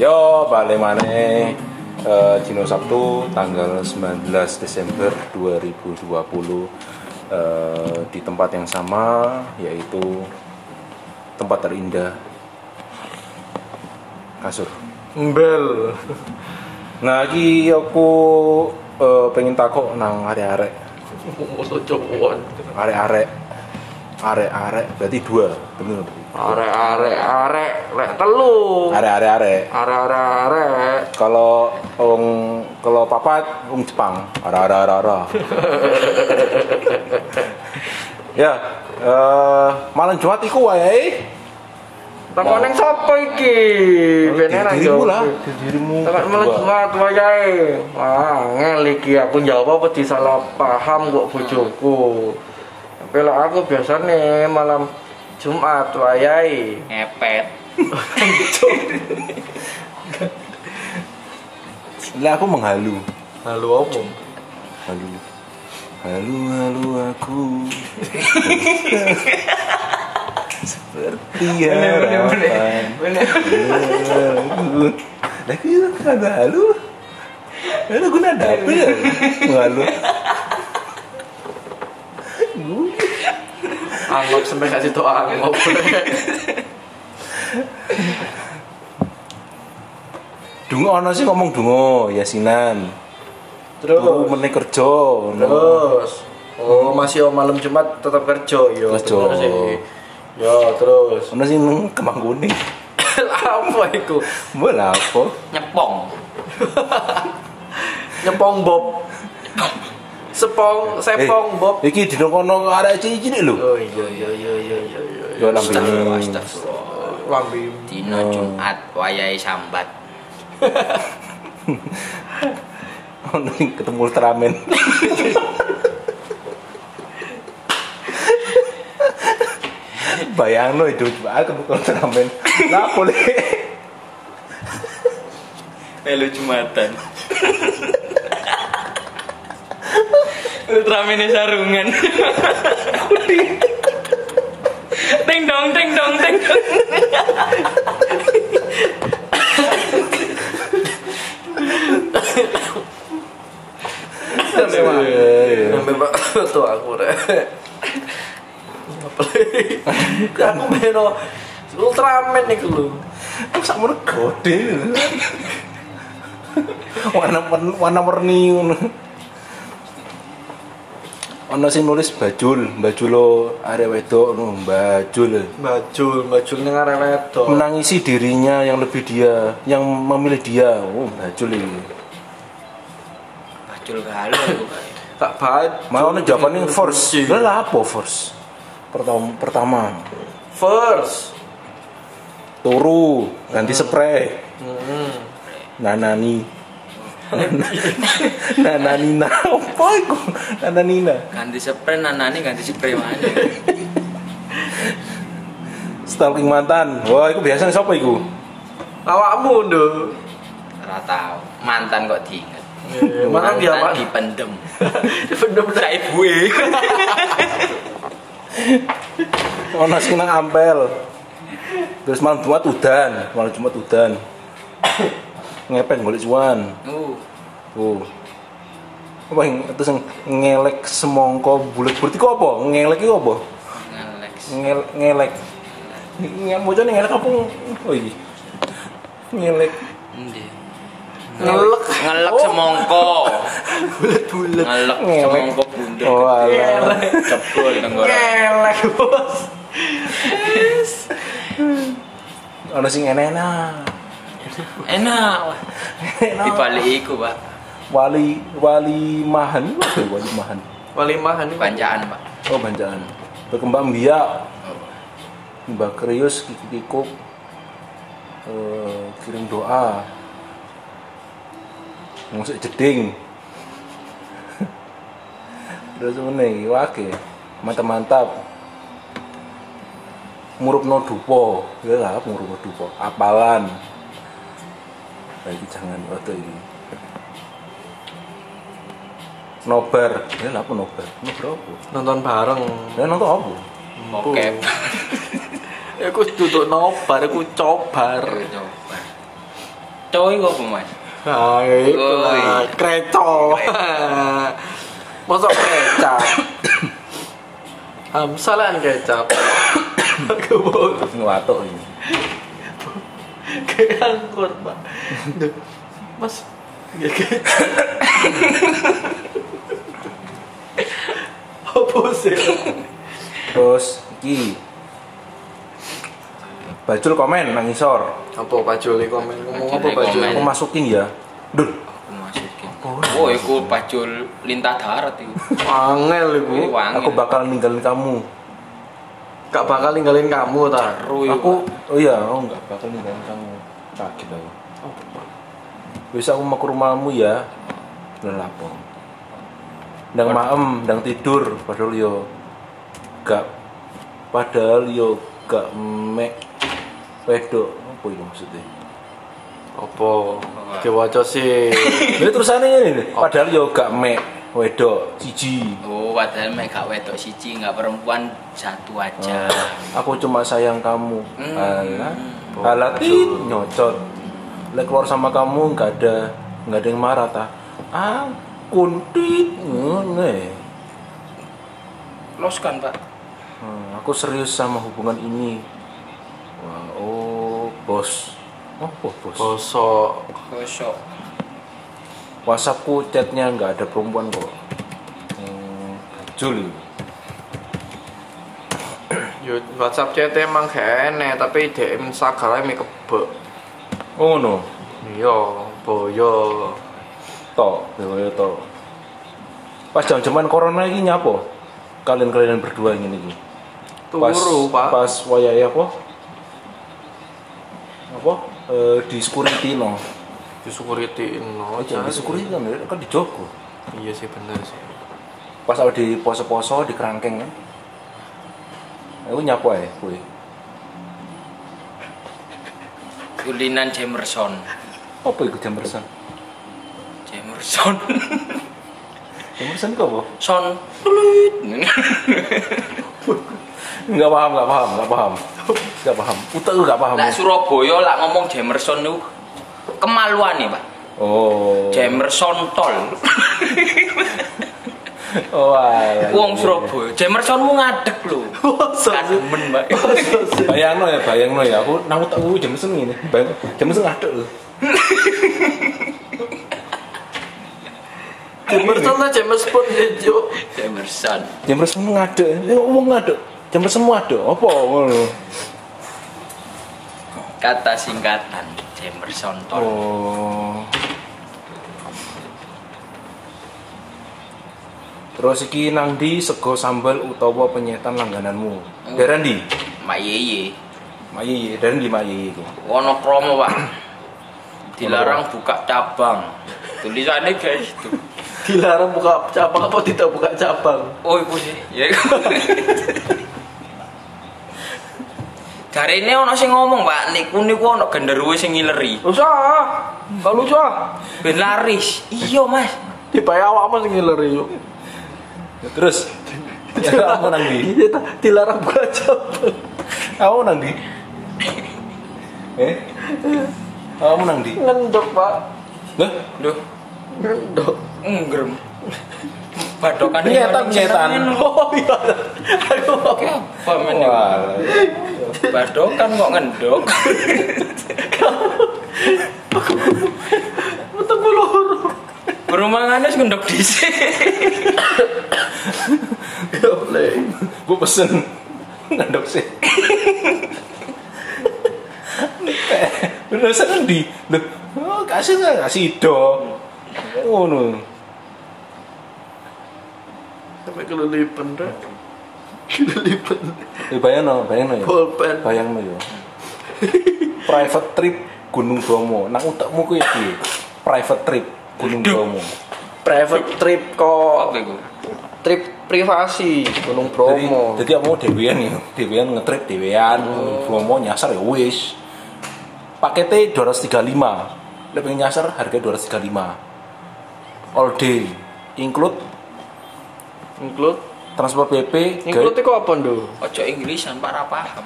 Yo, balik mana? Eh, Dino Sabtu tanggal 19 Desember 2020 eh, di tempat yang sama yaitu tempat terindah kasur. Mbel. Nah, iki aku eh, pengen takut nang arek-arek, arek-arek, arek-arek berarti dua, bener. Arek arek arek lek telu. Arek-arek arek. Arek arek arek. Kalau wong kalau papat wong Jepang, ara ara. ya, eh malam Jumat iku wae. Takon ning sapa iki? Beneran dirimu jawab. lah, dirimu. Takon malah Jumat wayahe. Wah, ngel iki aku jawab apa disalah paham kok bojoku. Tapi lah aku biasanya malam Jumat wayahe. ngepet Lah aku menghalu. Halo apa? Halu. Halu halu aku. Seperti harapan. Halu. Lah itu kan halu. Gue nada apa ya? Menghalu. Anggap sampai kasih tau anggap. Dungo ono sih ngomong dungo yasinan. Terus Turu meneh kerja. Terus Oh, masih oh, malam Jumat tetap kerja yo. Kerja. bener sih. Yo, terus. Ono sih nang kemang kuning. apa iku? Mbok apa? nyepong Nyepong Bob. Sepong, sepong Bob. Iki dino kono arek cilik lho. Oh iya iya iya iya iya iya. Yo astagfirullah Lambi. dino Jumat wayahe sambat Ono ketemu Ultraman. Bayang lo itu banget ketemu Ultraman. Lah boleh. melu Jumatan Ultraman sarungan Teng dong, teng dong, teng dong. Sampai Pak tuh aku deh. Apa lagi? Aku meno Ultraman nih lu. Kok sak mono gede. Warna warna warni. Ono sing nulis bajul, bajulo arek wedok ngono, bajul. Bajul, bajul ning arek wedok. Menangisi dirinya yang lebih dia, yang memilih dia. Oh, bajul ini. Aku kayak. Tak bajul. Mau ono jawabannya force. Lah lah apa force? Pertama, pertama First. turu ganti spray Hmm. nanani nananina apa itu nananina Ganti spray nanani ganti spray mana? stalking mantan wah itu biasanya siapa itu Awakmu ndo. Ora tau. Mantan kok diinget. Mana dia Mantan Pak? dipendem. Bener-bener Saya ibuwe. ono sing nang ampel terus malam jumat udan malam jumat udan ngepet golek cuan Uh, oh apa yang terus yang ngelek semongko bulat-bulat itu apa ngelek itu apa ngelek. ngel ngelek ngelek bocah ngelek apa oh iya ngelek Endi? ngelek. Ngelek Oh. semongko. Bulet-bulet. Ngelek Ngelek. semongko bundar. oh alah Jebol. Ngelek, Bos. ono sing enak Enak. Di balik iku, Pak. wali wali mahan itu apa ya, wali mahan? Walimahan ini. Banjaan, Pak. oh banjaan. Berkembang biak. Mbak Krius Kiki Kikuk eh, kirim doa. Musik jeding. Terus mana wake mantap mantap murup no dupo ya lah murup no dupo apalan lagi jangan waktu ini nobar ya lah apa nobar nobar apa Nonton bareng. ya nonton apa Oke. Aku duduk nobar, aku cobar. Coba. Coy kok apa mas? Nah, itu lah, kreco. Masuk kecap. Hamsalan kecap. Kebot. Ngwatuk ini. Keangkur, Pak. Duh, Mas. Ya. Apa sih? Terus iki Bajul komen nang ngisor. Apa Pak Juli komen ngomong apa komen. Aku masukin ya. Dul. Aku masukin. Oh, iku pacul lintah darat iku. Angel iku. wangi. Aku bakal ninggalin kamu. Gak bakal ninggalin kamu ta. Aku oh iya, aku nggak bakal ninggalin kamu. Kaget aku. Bisa aku mau ke rumahmu ya. Udah lapor. Ndang maem, ndang tidur, padahal yo gak padahal yo gak mek wedok apa itu maksudnya? Apa? Diwaca sih. Ini terusannya ini padahal yo gak mek wedok siji. Oh, padahal mek gak wedok siji, nggak perempuan satu aja. Ah, aku cuma sayang kamu. Hmm. Alah, alah tit, nyocot. Lek keluar sama kamu nggak ada nggak ada yang marah ta. Ah, kuntit ngene. Los kan, Pak. Hmm, aku serius sama hubungan ini. Wah, oh, bos. Oh, oh, bos. Bosok. Kosok. WhatsAppku chatnya nggak ada perempuan kok. Juli. Yo WhatsApp chat emang gak enek, tapi DM Instagram mi kebek. Oh no, Iya, boyo. to, ya to. Pas jam-jaman corona ini nyapo? Kalian-kalian berdua ini. Pas, Turu, Pak. Pas wayai apa? Apa? Eh, di security no. Disyukuri no. Oh, jangan di security kan, kan di Joko. Iya sih bener sih. Pas ada di poso-poso di kerangkeng kan. Aku nyapo ya, kue. Kulinan Jamerson. Apa itu? Jamerson. Jam bersan kok apa? Son. Tulut. Enggak paham, enggak paham, enggak paham. Enggak paham. Utek lu enggak paham. Lah Surabaya lah ngomong Jamerson itu kemaluan nih, Pak. Oh. Jamerson tol. Oh, alah. Wong Surabaya. Jamerson mu ngadeg lho. Kademen, Pak. Bayangno ya, bayangno ya. Aku nang utekku jam bersan ini. Bayang, jam bersan ngadek lho. Jamerson lah James Bond ya. Jam bersan ngadek. Ya wong ngadek. Jam bersan mu adek. Apa ngono? Kata singkatan Jamerson tol. Oh. Terus iki nang di sego sambal utawa penyetan langgananmu. Daran di? Mak Yeye. Mayi, daran di Mayi iku. Wono promo, Pak. Dilarang buka cabang. Tulisannya kayak gitu. Dilarang buka cabang apa tidak buka cabang? Oh, iku sih. Ya. iku. Dari ini ono sing ngomong, Pak, niku niku ono genderuwe sing ngileri. Usah. Kalau usah. Ben laris. Iya, Mas. Dibayar awakmu sing ngiler yo. Terus ya, kamu nang di? Iya dilarang buka cabang. Kamu nang di? Eh? Kamu nang di? Ngendok, Pak. Lah, Duh, Ngendok. ngrem. Badokan Penyetan, penyetan. Oh iya. Aduh. Apa men? Wah, Badokan kok ngendok. Berumangane wis ngendok dhisik. Ya boleh. bu pesen ngendok sih. Bener sana di, Loh, oh, kasih nggak kasih do, oh no, Sampai kelilipan dah. Kelilipan. eh, bayang no, bayang no ya, Pulpen. bayang no ya, private trip Gunung Bromo, nang utakmu kuwi piye? Private trip Gunung Bromo. Private trip kok. Trip privasi Gunung Jadi, Bromo. jadi kamu dewean ya, dewean ngetrip dewean, Bromo nyasar ya wis. Paketnya 235. Lebih nyasar harga 235. All day. Include Include. transport PP, Include itu apa ndo? Ojo Inggrisan para paham.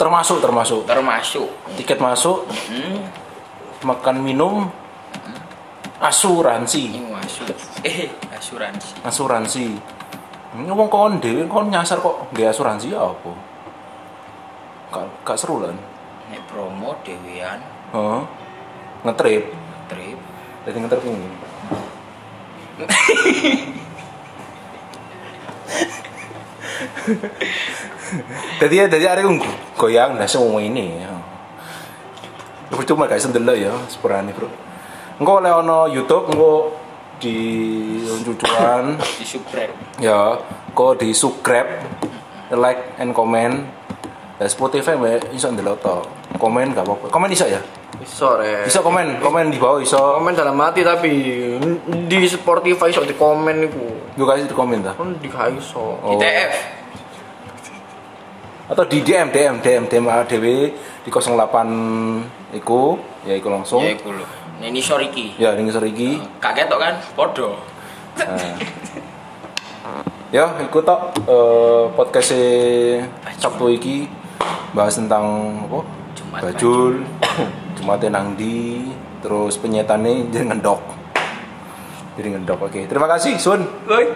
termasuk termasuk Termasuk tiket masuk, hmm, makan minum asuransi. Masuk. Eh, asuransi. asuransi. Ngomong kon dhewe kon nyasar kok nggak asuransi ya apa? Gak, gak seru lah Nek promo dewean Heeh. ngetrip. Trip. jadi ngetrip ini. Jadi ya jadi hari aku goyang nah semua ini ya. Percuma guys ndelok ya sepurane bro engko oleh ono YouTube engko di cucuan Di subscribe. ya kok di subscribe like and comment dan Spotify mbak iso ndelok to komen gak apa-apa komen iso ya Iso re. iso komen komen di bawah iso komen dalam hati tapi di Spotify iso di komen iku. gue kasih di komen ta Kan di gak iso. Oh. ITF. Atau di DM DM DM DM ADW di 08 iku ya iku langsung Ya iku lho. Neni soriki. ya ini sore iki Kaget tok kan? Podo. Nah. ya iku tok eh, podcast Sabtu iki bahas tentang apa Jumat bajul Jumatnya nang di terus penyetannya jadi ngendok jadi ngendok oke terima kasih Sun Woi.